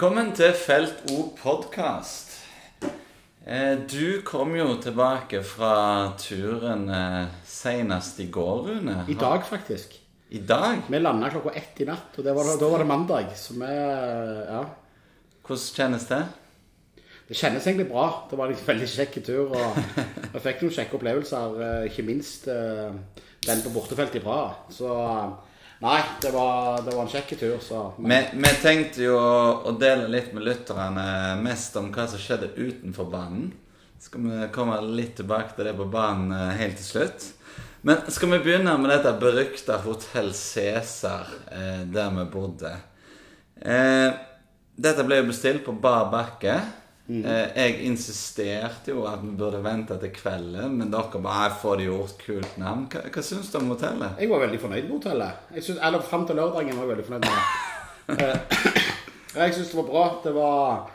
Velkommen til Felt O podkast. Eh, du kom jo tilbake fra turen eh, senest i går, Rune. I dag, faktisk. I dag? Vi landa klokka ett i natt, og det var, da var det mandag. Så vi Ja. Hvordan kjennes det? Det kjennes egentlig bra. Det var en veldig kjekk tur. Og vi fikk noen kjekke opplevelser, eh, ikke minst den på bortefeltet i Praha. Så nei, det var, det var en kjekk tur. Så Vi, vi tenkte jo å, dele litt med lytterne mest om hva som skjedde utenfor banen. Skal vi komme litt tilbake til det på banen eh, helt til slutt. Men skal vi begynne med dette berykta Hotell Cæsar, eh, der vi bodde. Eh, dette ble jo bestilt på bar bakke. Eh, jeg insisterte jo at vi burde vente til kvelden, men dere bare «Nei, få det gjort. Kult navn. Hva, hva syns du om hotellet? Jeg var veldig fornøyd med hotellet. Jeg synes, eller Fram til lørdagen var jeg veldig fornøyd med det. Eh, Jeg syns det var bra. Det var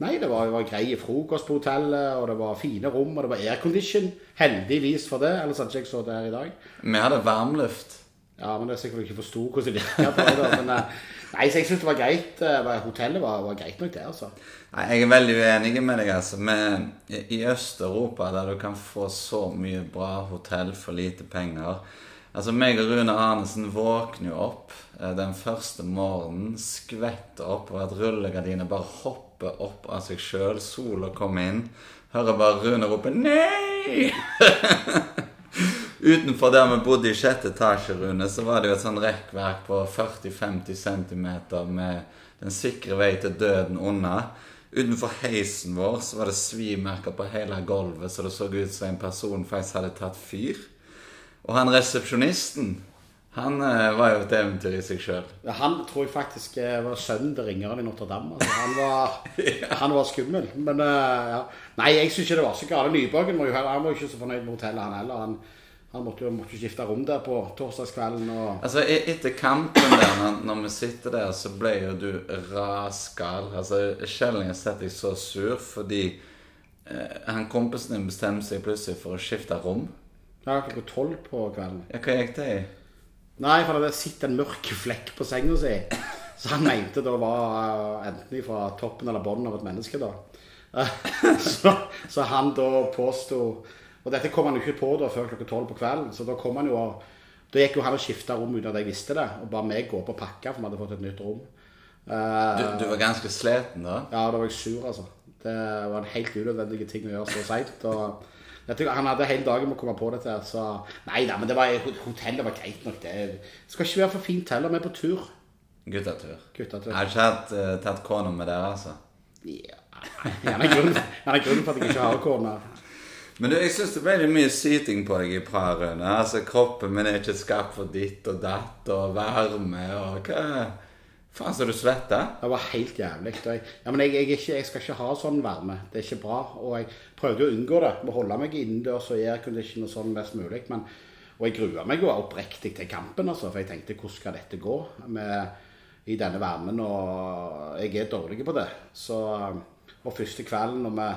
Nei, det var, det var grei frokost på hotellet, og det var fine rom, og det var aircondition. Heldigvis for det, ellers hadde ikke jeg det her i dag. Vi hadde varmluft. Ja, men det er sikkert ikke forsto hvordan det virka på det. Men eh, nei, så jeg syns det var greit. eh, Hotellet var, var greit nok, det, altså. Nei, Jeg er veldig uenig med deg. altså. Men I Øst-Europa, der du kan få så mye bra hotell for lite penger Altså, meg og Rune Arnesen våkner jo opp eh, den første morgenen, skvetter opp, og at rullegardiner bare hopper opp av seg sjøl. Sola kommer inn. Hører bare Rune rope 'nei'! Utenfor der vi bodde i sjette etasje, Rune, så var det jo et sånn rekkverk på 40-50 cm med den sikre vei til døden unna. Utenfor heisen vår så var det svimerker på hele gulvet, så det så ut som en person faktisk hadde tatt fyr. Og han resepsjonisten, han eh, var jo et eventyr i seg sjøl. Ja, Han tror jeg faktisk eh, var sønnen til ringeren i Notre-Dame. Altså, han, var, han var skummel. Men eh, ja. Nei, jeg syns ikke det var så galt. Nyborgen var jo, han var jo ikke så fornøyd med hotellet, han heller. Han, han måtte jo måtte skifte rom der på torsdagskvelden. Og... Altså, e- Etter kampen der, når, når vi sitter der, så ble jo du raskal. Altså, Sjelden jeg sett deg så sur fordi eh, han kompisen din bestemte seg plutselig for å skifte rom. Ja, klokka tolv på kvelden. Ja, Hva gikk det i? Nei, for det sitter en mørk flekk på senga si. Så han mente det var eh, enten fra toppen eller bunnen av et menneske, da. Så, så han da påsto Og dette kom han jo ikke på da før klokka tolv på kvelden, så da kom han jo og Da gikk jo han og skifta rom uten at jeg visste det, og ba meg gå opp og pakke, for vi hadde fått et nytt rom. Eh, Du, du var ganske sliten da? ja, da var jeg sur, altså. Det var en helt unødvendig ting å gjøre så seint. Han hadde hele dagen med å komme på dette, så Nei da, men det var, hotellet var greit nok, det. Skal ikke være for fint heller. Vi er på tur. Guttatur. Guttatur. Jeg har ikke hatt, uh, tatt kona med dere, altså. Ja, gjerne grunnen, grunnen for at jeg ikke har kone. Men du, jeg syns det ble litt mye syting på deg i Praha, Altså, kroppen min er ikke skapt for ditt og datt og varme og hva Faen, så du svetter? Det var helt jævlig. Jeg, ja, men jeg, jeg, ikke, jeg skal ikke ha sånn varme. Det er ikke bra. Og jeg prøvde å unngå det. Må holde meg innendørs og i aircondition og sånn mest mulig. Men, og jeg grua meg jo oppriktig til kampen, altså, for jeg tenkte hvordan skal dette gå med, i denne varmen? Og jeg er dårlig på det. Så, og første kvelden når vi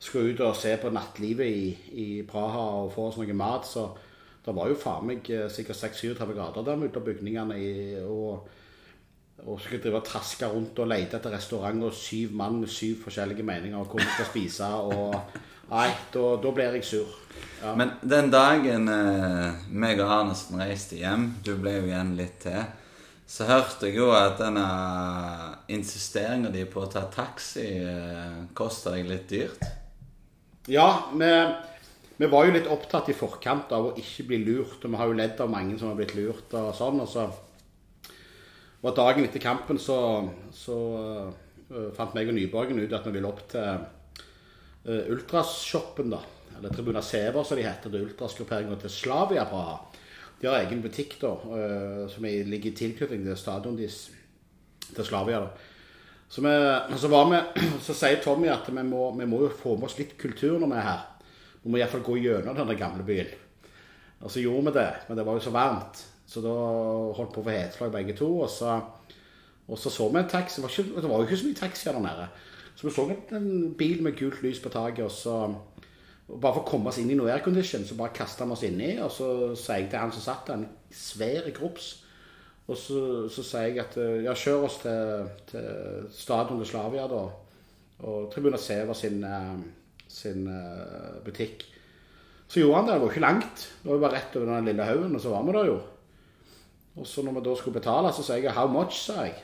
skulle ut og se på nattlivet i, i Praha og få oss noe mat, så det var jo faen meg eh, sikkert 36 grader der ute av bygningene. I, og og skulle drive og traske rundt og lete etter restaurant og syv mann med syv forskjellige meninger om hvor vi skal spise. og Nei, da, da blir jeg sur. Ja. Men den dagen eh, meg og Arnesen reiste hjem, du ble jo igjen litt til, så hørte jeg jo at denne insisteringa di på å ta taxi eh, kosta deg litt dyrt. Ja, vi, vi var jo litt opptatt i forkant av å ikke bli lurt. Og vi har jo ledd av mange som har blitt lurt og sånn. og så var dagen etter kampen så, så uh, fant meg og Nyborgen ut at vi ville opp til uh, Ultrashoppen, da. Eller Tribuna Sever, som de heter. Det er ultrasgrupperinga til Slavia Praha. De har egen butikk da, uh, som er- ligger i tilknytning til stadion deres, til Slavia. da. Så, vi, så, vi, så sier Tommy at vi må, vi må jo få med oss litt kultur når vi er her. Vi må iallfall gå gjennom denne gamle byen. Og så gjorde vi det, men det var jo så varmt. Så da holdt på å få heteslag begge to. Og så, og så så vi en taxi. Det var, ikke, det var jo ikke så mye taxier der nede. Så vi så en, bil med gult lys på taket. Og så, bare for å komme oss inn i noe aircondition, så bare kasta vi oss inni. Og så sa jeg til han som satt der, en svær krops. Og så, så sier jeg at eh, ja, kjør oss til, til stadion til Slavia, da. Og Tribuna Seva sin, eh, sin eh, butikk. Så gjorde han det. Det var ikke langt. Det var bare rett over den lille haugen, og så var vi der jo. Og så når vi da skulle betale, så sa jeg 'how much', sa jeg.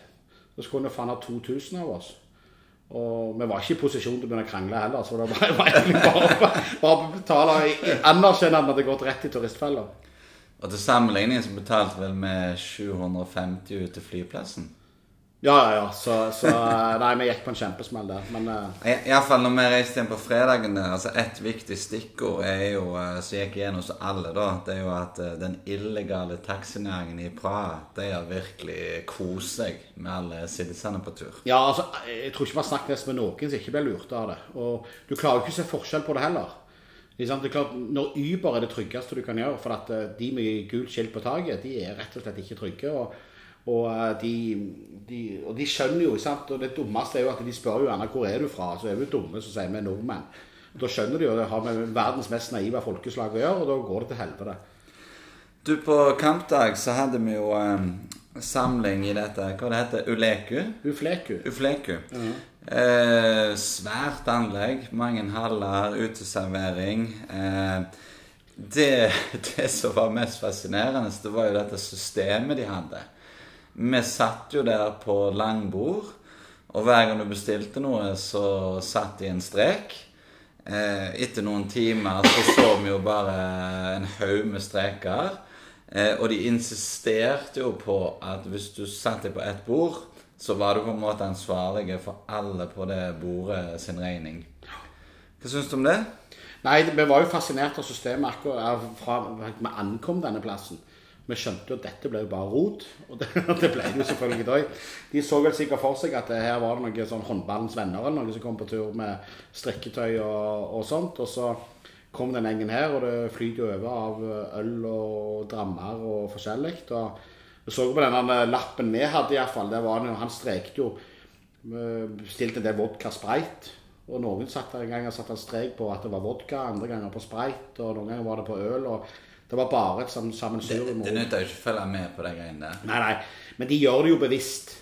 Så skulle han jo faen ha 2000 av oss. Og vi var ikke i posisjon til å begynne å krangle heller, så det var, egentlig bare, bare å betale i- anerkjenne at vi hadde gått rett i turistfella. Og til sammenligning så betalte vel med 750 ut til flyplassen. Ja, ja, ja. Så, så Nei, vi gikk på en kjempesmell der. Men uh... Iallfall når vi reiste hjem på fredagen der, altså Et viktig stikkord er jo, eh, som gikk igjen hos alle, da, det er jo at eh, den illegale taxinæringen i Praha, de har virkelig kost seg med alle siddisene på tur. ja, altså, jeg tror ikke vi har snakket nesten med noen som ikke ble lurt av det. Og du klarer jo ikke å se forskjell på det heller. Det er klart, Når Uber er det tryggeste du kan gjøre, for at eh, de med gult skilt på taket, de er rett og slett ikke trygge. og og eh, de, de, og de skjønner jo, sant? og det dummeste er jo at de spør jo gjerne hvor er du fra. Så er vi dumme som sier vi er nordmenn. Da skjønner de jo det har med verdens mest naive folkeslag å gjøre, og da går det til helvete. Du, på kampdag så hadde vi jo um samling i dette Hva det heter Uleku? Ufleku. Ufleku. Eh, svært anlegg, mange haller, uteservering. Eh, det, det som var mest fascinerende, det var jo dette systemet de hadde. Vi satt jo der på langbord, og hver gang du bestilte noe, så satt de en strek. Eh, etter noen timer så så vi jo bare en haug med streker. Eh, og de insisterte jo på at hvis du satt deg på ett bord, så var du på en måte ansvarlig for alle på det bordet sin regning. Hva syns du om det? Nei, vi var jo fascinert av systemet akkurat fra vi ankom denne plassen. Vi skjønte jo at dette ble jo bare rot, og det, det ble det jo selvfølgelig da. De så vel sikkert for seg at det her var det noen sånn håndballens venner eller noen som kom på tur med strikketøy og, og sånt. Og så kom den gjengen her, og det flyter jo over av øl og drammer og forskjellig. Og vi så på denne lappen vi hadde iallfall, der var han jo Han strekte jo Bestilte en del vodka sprayt. Og noen satt der en gang og satte en strek på at det var vodka, andre ganger på sprayt, og noen ganger var det på øl. og Det var bare et sammensurium. Det, det nytter jo ikke å følge med på de greiene der. Nei, nei, men de gjør det jo bevisst.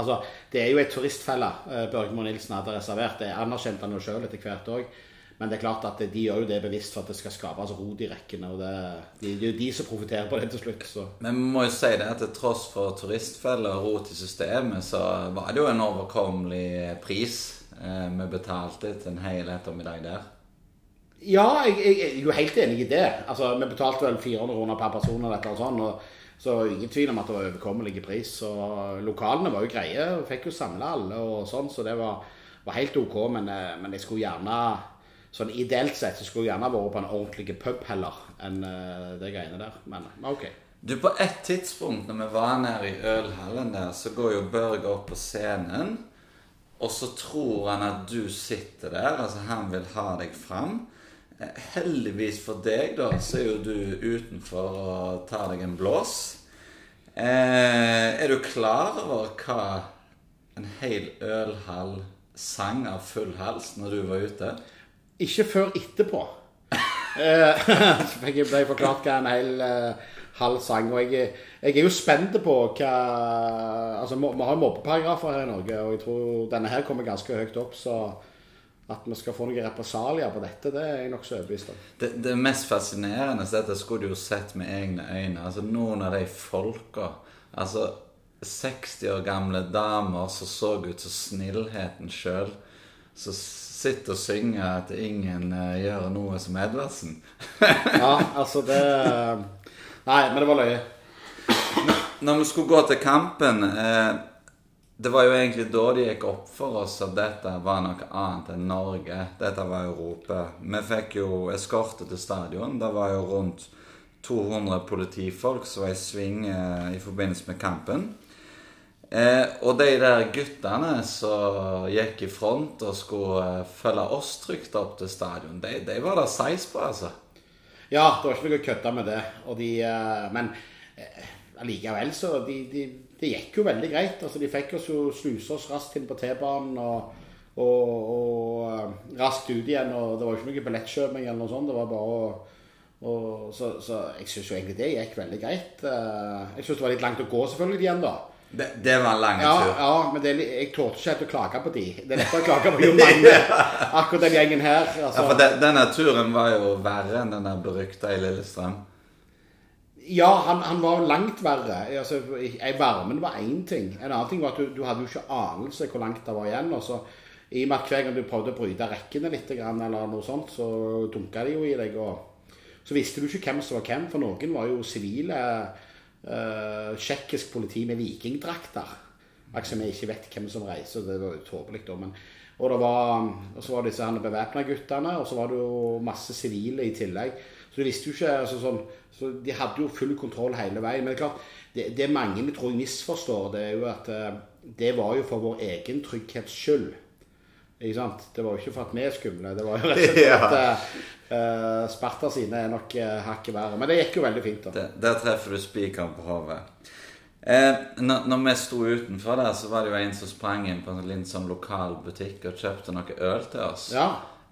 Altså, Det er jo et turistfelle eh, Børge Nilsen hadde reservert. Det anerkjente han jo sjøl etter hvert òg. Men det er klart at de gjør jo det bevisst for at det skal skapes rot i rekkene. og det, Det er jo de som profitterer på det til slutt. så... Men vi må jo si det at til tross for turistfeller og rot i systemet, så var det jo en overkommelig pris. Eh, vi betalte til en hel ettermiddag der. Ja, jeg, jeg, jeg er jo helt enig i det. Altså, Vi betalte vel 400 kroner per person. eller annet sånt, og Så ingen tvil om at det var overkommelig pris. Og Lokalene var jo greie. og Fikk jo samla alle og sånn, så det var, var helt OK. Men, eh, men jeg skulle gjerne Sånn Ideelt sett så skulle jeg gjerne vært på en ordentlig pub heller enn uh, det greiene der. Men OK. Du, På et tidspunkt når vi var nede i ølhallen der, så går jo Børge opp på scenen. Og så tror han at du sitter der. Altså, han vil ha deg fram. Eh, Heldigvis for deg, da, så er jo du utenfor og tar deg en blås. Eh, er du klar over hva en hel ølhall sang av full hals når du var ute? Ikke før etterpå. Eh, Så fikk jeg ble forklart hva en hel eh, halv sang. Og jeg, jeg er jo spent på hva Altså, vi har mobbeparagrafer her i Norge, og jeg tror denne her kommer ganske høyt opp, så at vi skal få noen represalier på dette, det er jeg nokså overbevist om. Det, det mest fascinerende så jeg skulle du jo sett med egne øyne. Altså Noen av de folka Altså 60 år gamle damer som så ut som snillheten sjøl, som sitter og synger at ingen eh, gjør noe som Edvardsen. Ja, altså det Nei, men det var løye. Når vi skulle gå til kampen eh, Det var jo egentlig da det gikk opp for oss at dette var noe annet enn Norge. Dette var Europa. Vi fikk jo eskorte til stadion. Det var jo rundt 200 politifolk som var i sving eh, i forbindelse med kampen. Eh, og de der guttene som gikk i front og skulle eh, følge oss trygt opp til stadion, de, de var det seis på, altså. Ja, det var ikke noe å kødde med det. De, eh, men eh, allikevel så de, de, Det gikk jo veldig greit. altså De fikk oss jo sluse oss raskt inn på T-banen og, og, og eh, raskt ut igjen. og Det var jo ikke noe billettkjøping eller noe sånt. Det var bare å, Og så, så jeg syns jo egentlig det gikk veldig greit. Jeg syns det var litt langt å gå selvfølgelig igjen, da. Det, det var en lang Ja, tur. ja men det jeg tålte ikke helt å klage på de. Det er lettere å klage på Jon Magne, akkurat den gjengen her. Altså. Ja, for de, Denne turen var jo verre enn den der berykta i Lillestrøm. Ja, han, han var jo langt verre. Altså, varmen var én ting. En annen ting var at du, du hadde jo ikke anelse hvor langt det var igjen. Og så, I og med at hver gang du prøvde å bryte rekkene litt, eller noe sånt, så dunka de jo i deg. Og så visste du ikke hvem som var hvem, for noen var jo sivile uh, politi med vikingdrakter. Akkurat som jeg ikke vet hvem som reiser. Det var jo tåpelig, da. Men, og, var, og så var det disse bevæpna guttene, og så var det jo masse sivile i tillegg. Så du visste jo ikke altså, sånn, så De hadde jo full kontroll hele veien. Men det er klart, det, det mange tror jeg misforstår, det er jo at eh, det var jo for vår egen trygghets skyld. Ikke sant? Det var jo ikke for at vi er skumle. Det var jo rett og slett Ja. at eh, Sparta sine er nok uh, hakket verre. Men det gikk jo veldig fint, da. Det, der treffer du spikeren på hodet. Eh, når, når vi sto utenfor der, så var det jo en som sprang inn på en liten sånn lokal butikk og kjøpte noe øl til oss. Ja.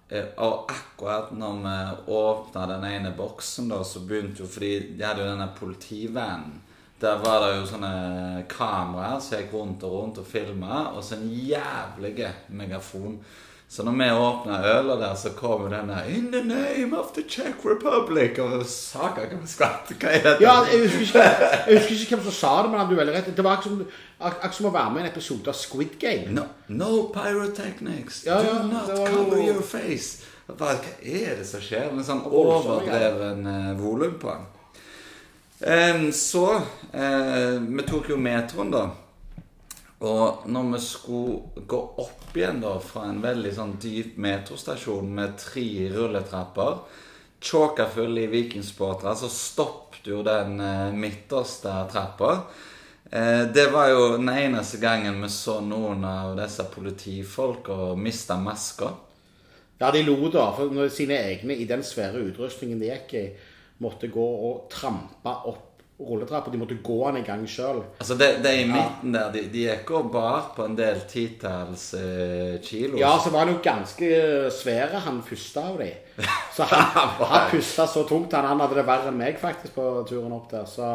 Eh, og akkurat når vi åpna den ene boksen, da, så begynte jo Fordi de hadde jo denne politivanen. Der var det jo sånne kameraer som gikk rundt og rundt og filma, og så en jævlig megafon. Så når vi åpna ølet der, så kom jo denne 'In the name of the Czech Republic' Og saka hva skvatt. Hva er dette? Ja, jeg husker, ikke, jeg husker ikke hvem som sa det, men han jo veldig rett. Det var akkurat som, å være med i en episode av Squid Game. No, no pyrotechnics. Ja, ja, Do not cover jo- your face. Hva, hva er det som skjer? Med sånn overdreven uh, volum på den. Em, så eh, Vi tok jo metroen, da. Og når vi skulle gå opp igjen da fra en veldig sånn dyp metrostasjon med tre rulletrapper, tjåka full i vikingsportere, så stoppet jo den eh, midterste trappa. Eh, det var jo den eneste gangen vi så noen av disse politifolka miste maska. Ja, de lo da, for sine egne i den svære utrustningen de gikk i, måtte gå og trampe opp rulletrappa. De måtte gå den i gang sjøl. Altså, det, det i midten der, de, de gikk og bar på en del titalls eh, kilo. Ja, så var han jo ganske svære, han første av de. Så han, han pusta så tungt. Han, han hadde det verre enn meg faktisk på turen opp der. Så,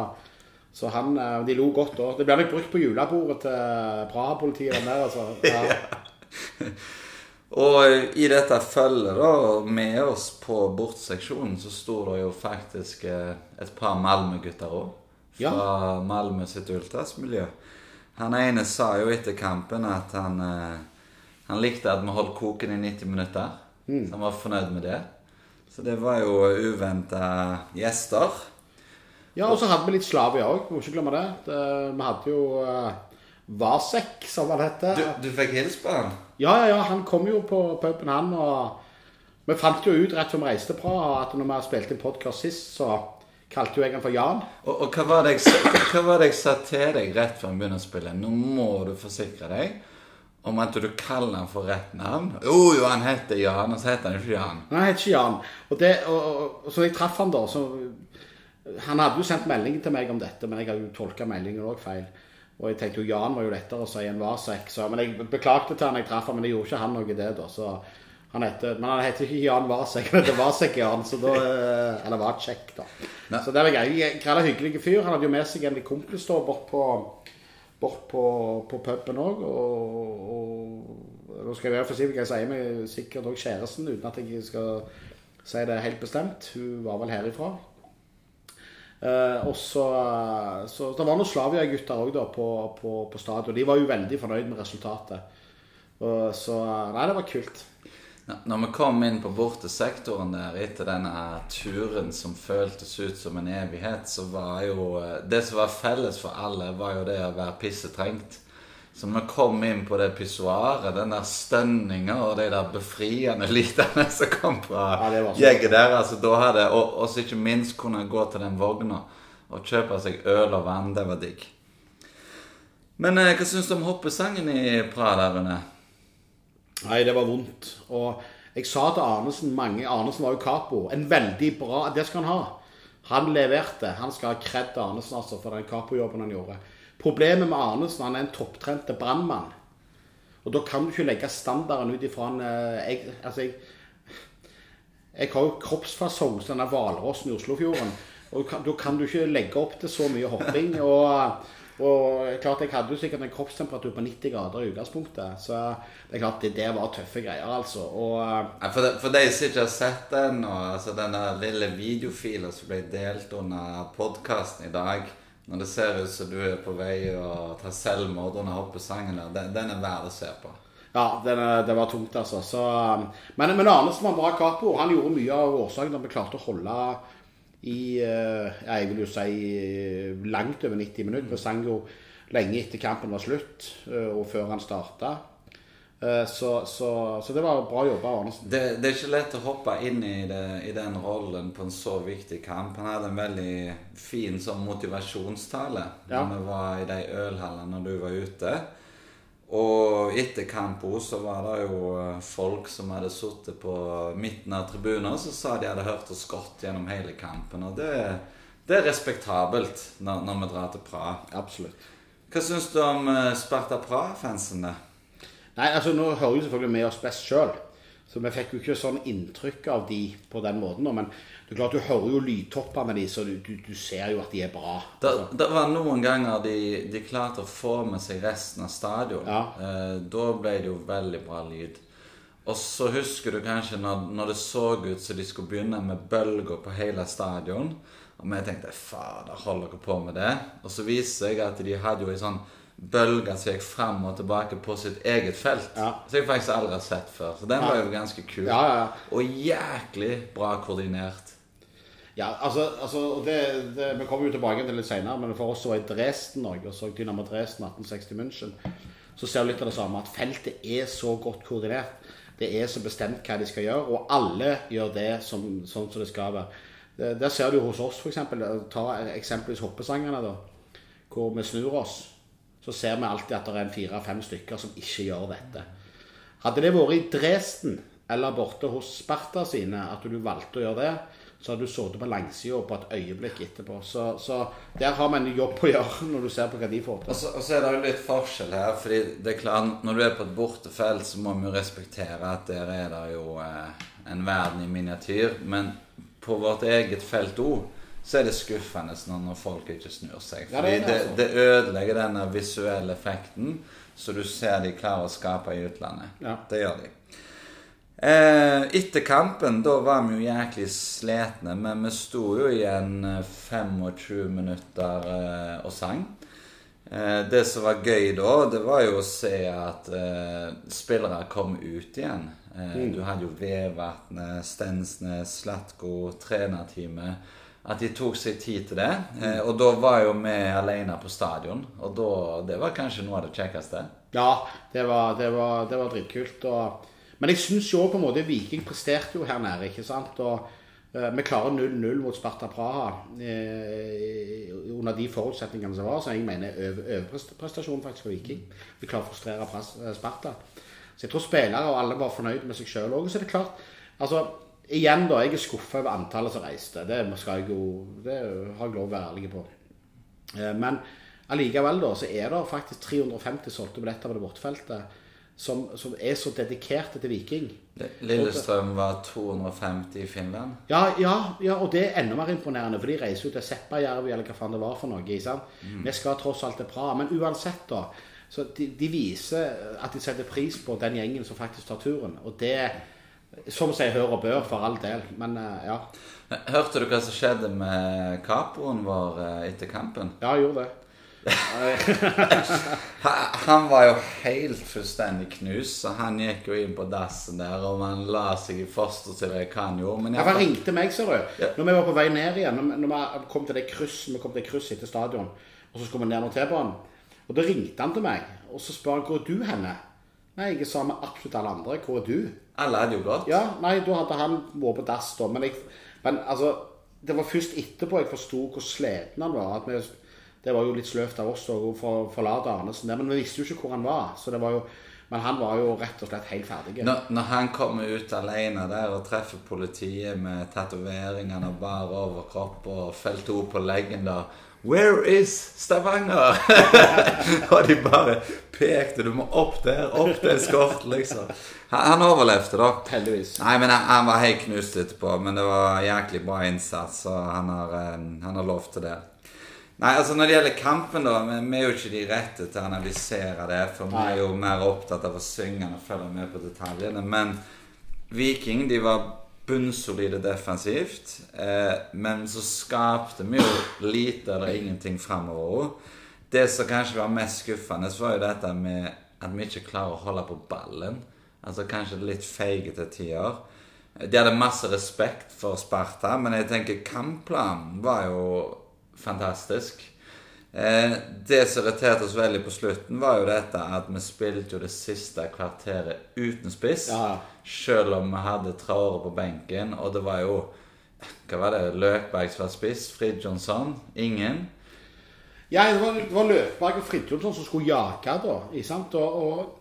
så han, eh, de lo godt da. Det blir nok brukt på julebordet til Praha-politiet. den der, altså. Ja. Og i dette følget, da, med oss på bortseksjonen, så sto det jo faktisk eh, et par Malmö-gutter òg. Fra Malmö sitt ultrasmiljø. Han ene sa jo etter kampen at han, eh, han likte at vi holdt koken i 90 minutter. Så han var fornøyd med det. Så det var jo uventa gjester. ja, og så hadde vi litt Slavia òg. Må ikke glemme det. det. Vi hadde jo Vasek, som han heter. Du, du fikk hilse på han? Ja, ja, ja, han kom jo på puben, han. Og vi fant jo ut rett før vi reiste fra at når vi spilte inn podkast sist, så kalte jo jeg han for Jan. Og, og hva, var det jeg, hva var det jeg sa til deg rett før vi begynner å spille? Nå må du forsikre deg om at du kaller han for rett navn. Jo, jo, han heter Jan, og så heter han ikke Jan. Nei, han heter ikke Jan. Og, det, og, og så jeg traff han da, så Han hadde jo sendt melding til meg om dette, men jeg hadde jo tolka meldingen òg feil. Og jeg tenkte jo Jan var jo lettere å si enn Vasek, så Men jeg beklagte til han jeg traff ham, men det gjorde ikke han noe det, da. Så han heter, men han heter ikke Jan Vasek, han heter Vasek Jan, så da eh, Eller Vatsjek, da. Så det var greit. Grella hyggelig fyr. Han hadde jo med seg en kompis da bort på bort på, på puben òg. Og, og nå skal jeg være forsiktig jeg sier, med sikkert òg kjæresten, uten at jeg skal si det helt bestemt. Hun var vel herifra. Eh, og så, så Det var noen Slavia-gutter òg på, på, på stadion. De var jo veldig fornøyd med resultatet. Og, så Nei, det var kult. Når vi kom inn på bortesektoren der etter denne turen som føltes ut som en evighet, så var jo eh, Det som var felles for alle, var jo det å være pissetrengt. Så vi kom inn på det pissoaret, den der stønninga og de der befriende lydene som kom fra Ja, jeget der, altså da hadde Og og så ikke minst kunne gå til den vogna og kjøpe seg øl og vann. Det var digg. Men eh, hva syns du om hoppesangen i Prada, Rune? Nei, det var vondt. Og jeg sa til Arnesen mange Arnesen var jo capo. En veldig bra Det skal han ha. Han leverte. Han skal ha kred til Arnesen altså, for den capojobben han gjorde. Problemet med Arnesen han er en topptrent brannmann. Og da kan du ikke legge standarden ut ifra en eh, jeg, Altså, jeg Jeg har jo kroppsfasong som denne hvalrossen i Oslofjorden. Og da kan du ikke legge opp til så mye hopping. Og, og klart jeg hadde jo sikkert en kroppstemperatur på 90 grader i utgangspunktet. Så det er klart det der var tøffe greier, altså. Og ja, For, de, for de som ikke har sett den, og altså denne lille videofilen som ble delt under podkasten i dag Når det ser ut som du er på vei å ta selvmord under hoppesangen der, den, den er verd å se på. Ja, det, det var tungt, altså. Så, um, men, men Arnesen var en bra capo. Han gjorde mye av årsaken at vi klarte å holde i eh, Jeg vil jo si langt over 90 minutter. Vi sang jo lenge etter kampen var slutt, eh, og før han starta. Så, så, så det var bra jobba av Arnesen. Det, det er ikke lett å hoppe inn i, det, i den rollen på en så viktig kamp. Han hadde en veldig fin sånn motivasjonstale Ja. når vi var i de ølhallene når du var ute. Og etter kampen så var det jo eh, folk som hadde sittet på midten av tribunen som sa de hadde hørt oss godt gjennom hele kampen. Og det, det er respektabelt når, når vi drar til Praha. Absolutt. Hva syns du om eh, Sparta Praha-fansen? da? Nei, altså Nå hører jo selvfølgelig vi oss best sjøl, så vi fikk jo ikke sånn inntrykk av de på den måten. Men det er klart du hører jo lydtoppene de, så du, du, du ser jo at de er bra. Det, det var noen ganger de, de klarte å få med seg resten av stadion. Ja. Eh, da ble det jo veldig bra lyd. Og så husker du kanskje når, når det så ut som de skulle begynne med bølger på hele stadion. Og vi tenkte fader, holder dere på med det? Og så viser seg at de hadde jo ei sånn bølge som gikk frem og tilbake på sitt eget felt. Ja. Som jeg faktisk aldri har sett før. Så den var jo ganske kul. Ja, ja, ja. Og jæklig bra koordinert. Ja, altså, altså det, det, Vi kommer jo tilbake til det litt senere, men for oss som var i Dresden Norge, og så Dynamo Dresden 1860 München, så ser du litt av det samme. At feltet er så godt koordinert. Det er så bestemt hva de skal gjøre, og alle gjør det som, sånn som det skal være. Der ser du hos oss, f.eks. Ta eksempelvis hoppesangerne, da. Hvor vi snur oss. Så ser vi alltid at det er en fire-fem stykker som ikke gjør dette. Hadde det vært i Dresden eller borte hos Sparta sine at du valgte å gjøre det, så hadde du sittet på langsida på et øyeblikk etterpå. Så, så der har vi en jobb å gjøre når du ser på hva de får Og til. så, og så er det jo litt forskjell her. fordi det er klart, Når du er på et bortefelt, så må vi jo respektere at der er det jo eh, en verden i miniatyr. Men på vårt eget felt òg så er det skuffende når, folk ikke snur seg. Fordi det altså. det ødelegger denne visuelle effekten som du ser de klarer å skape i utlandet. Ja. Det gjør de. Eh, etter kampen, da var vi jo jæklig slitne, men vi sto jo igjen eh, 25 minutter eh, og sang. Eh, det som var gøy da, det var jo å se at eh, spillere kom ut igjen. Eh, Du hadde jo Vevatnet, Stensnes, Slatko, trenerteamet. At de tok seg tid til det. Eh, og da var jo vi alene på stadion. Og da, det var kanskje noe av det kjekkeste. Ja, det var, det var, det var dritkult. Og, men jeg syns jo på en måte Viking presterte jo her nede, ikke sant. Og eh, vi klarer 0-0 mot Sparta Praha eh, under de forutsetningene som var, så jeg mener over- overprestasjon faktisk for Viking. Vi klarer å frustrere Sparta. Så jeg tror spillere og alle var fornøyd med seg sjøl òg. Så er det klart altså, Igjen, da. Jeg er skuffa over antallet som reiste. Det skal jeg jo Det har jeg lov å være ærlig på. Eh, Men allikevel da, så er det faktisk 350 solgte billetter på det bortefeltet som, som er så dedikerte til Viking. Lillestrøm var 250 i Finland. Ja, ja, ja, og det er enda mer imponerende, for de reiser jo til Seppajärvi eller hva faen det var for noe. sant? Vi skal tross alt til Praha. Men uansett, da. Så de, de viser at de setter pris på den gjengen som faktisk tar turen. Og det, som seg hør og bør, for all del. Men eh, ja. Hørte du hva som skjedde med capoen vår eh, etter kampen? Ja, jeg gjorde det. Han var jo helt fullstendig knust, så han gikk jo inn på dassen der, og man la seg i foster til hva han gjorde. Men jeg... Han ringte meg, ser du. Ja. Når vi var på vei ned igjen, når, vi kom til det kryss, vi kom til det etter stadion, og så skulle vi ned mot T-banen. Og da ringte han til meg, og så spør han hvor er du henne? Nei, jeg er sammen med absolutt alle andre. Hvor er du? alle hadde jo gått. Ja, nei, da hadde han vært på dass, da. Men, jeg, men altså, det var først etterpå jeg forsto hvor sliten han var. At vi, det var jo litt sløvt av oss å for, forlate Arnesen der, men vi visste jo ikke hvor han var. Så det var jo, men han var jo rett og slett helt ferdig. Når, når han kommer ut alene der og treffer politiet med tatoveringene og bar overkropp og felt ord på leggen da Where is Stavanger? og de bare pekte. Du må opp der, opp til eskort, liksom. Han, han overlevde, da. Heldigvis. Nei, men han, han var helt knust etterpå. Men det var jæklig bra innsats, og han har, eh, han har lov til det. Nei, altså Når det gjelder kampen, da Vi, er jo ikke de rette til å analysere det. For vi er jo mer opptatt av å synge og følge med på detaljene. Men Viking de var bunnsolide defensivt. Eh, men så skapte vi jo lite eller ingenting framover. Det som kanskje var mest skuffende, var jo dette med at vi ikke klarer å holde på ballen. Altså kanskje litt feige til tider. De hadde masse respekt for Sparta, men jeg tenker kampplanen var jo fantastisk. Eh, det som irriterte oss veldig på slutten, var jo dette at vi spilte jo det siste kvarteret uten spiss. Ja. Selv om vi hadde Traore på benken, og det var jo Hva var det? Løkberg som var spiss? Fridtjonsson? Ingen? Ja, det var, det var Løkberg og Fridtjonsson som skulle jage, da. Ikke sant? Og, og,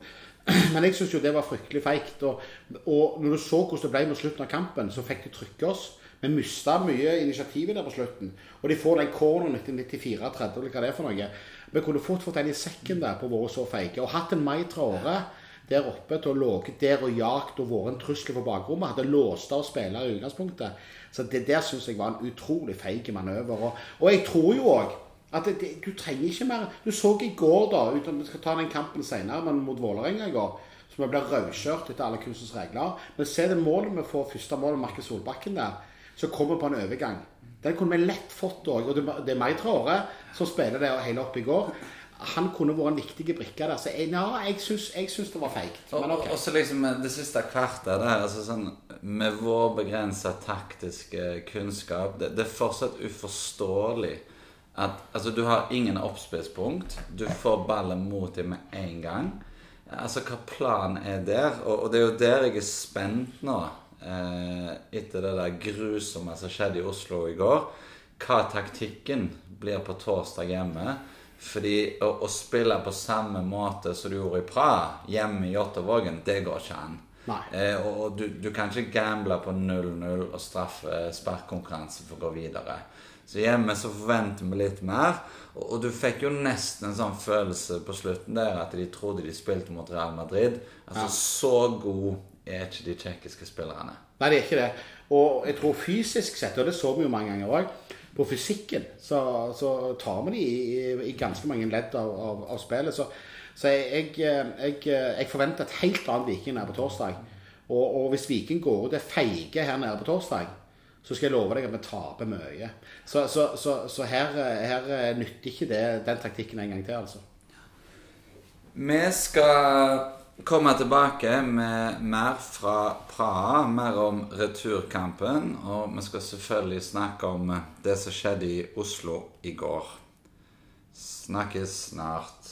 men jeg syns jo det var fryktelig feigt. Og, og når du så hvordan det ble med slutten av kampen, så fikk de trykke oss. Vi mista mye initiativet der på slutten. Og de får den corneren etter 94-30, eller hva det er for noe. Vi kunne fort fått den i sekken der på våre så feige. Og hatt en Mai Traore der oppe til å ligge der og jakte og vært en trussel for bakrommet. Hadde låst av spillere i utgangspunktet. Så det der syns jeg var en utrolig feig manøver. Og, og jeg tror jo òg at det, det, du trenger ikke mer Du så i går, da, uten vi skal ta den kampen senere, men mot Vålerenga i går, som vi ble rødkjørt etter alle kunstens regler. Men se det målet vi får, første målet, Markus Solbakken der, som kommer på en overgang. Den kunne vi lett fått òg. Og det, er meg, Traore, som spiller det hele opp i går. Han kunne vært en viktig brikke der. Så jeg, ja, jeg syns, det var feigt. Men ok. og så liksom det siste kvartet der, altså sånn Med vår begrensa taktiske kunnskap det, det er fortsatt uforståelig at Altså, du har ingen oppspillspunkt. Du får ballen mot dem med en gang. Altså, hva planen er der? Og, og det er jo der jeg er spent nå, eh, etter det der grusomme som skjedde i Oslo i går. Hva taktikken blir på torsdag hjemme. Fordi å, å spille på samme måte som du gjorde i Praha, hjemme i Jåttåvågen, det går ikke an. Eh, og og du, du kan ikke gamble på 0-0 og straffe sparkkonkurranse for å gå videre. Så hjemme så forventer vi litt mer. Og, og du fikk jo nesten en sånn følelse på slutten der at de trodde de spilte mot Real Madrid. Altså Så god er ikke de tsjekkiske spillerne. Nei, det er ikke det. Og jeg tror fysisk sett, og det så vi jo mange ganger òg, på fysikken så, så tar vi de i, i ganske mange ledd av, av, av spillet. Så, så jeg, jeg, jeg forventer et helt annet Viking her på torsdag. Og, og hvis Viking går ut er feige her nede på torsdag, så skal jeg love deg at vi taper mye. Så, så, så, så her, her nytter ikke det, den taktikken en gang til, altså. Vi skal komme tilbake med mer fra Praha, mer om returkampen. Og vi skal selvfølgelig snakke om det som skjedde i Oslo i går. Snakkes snart.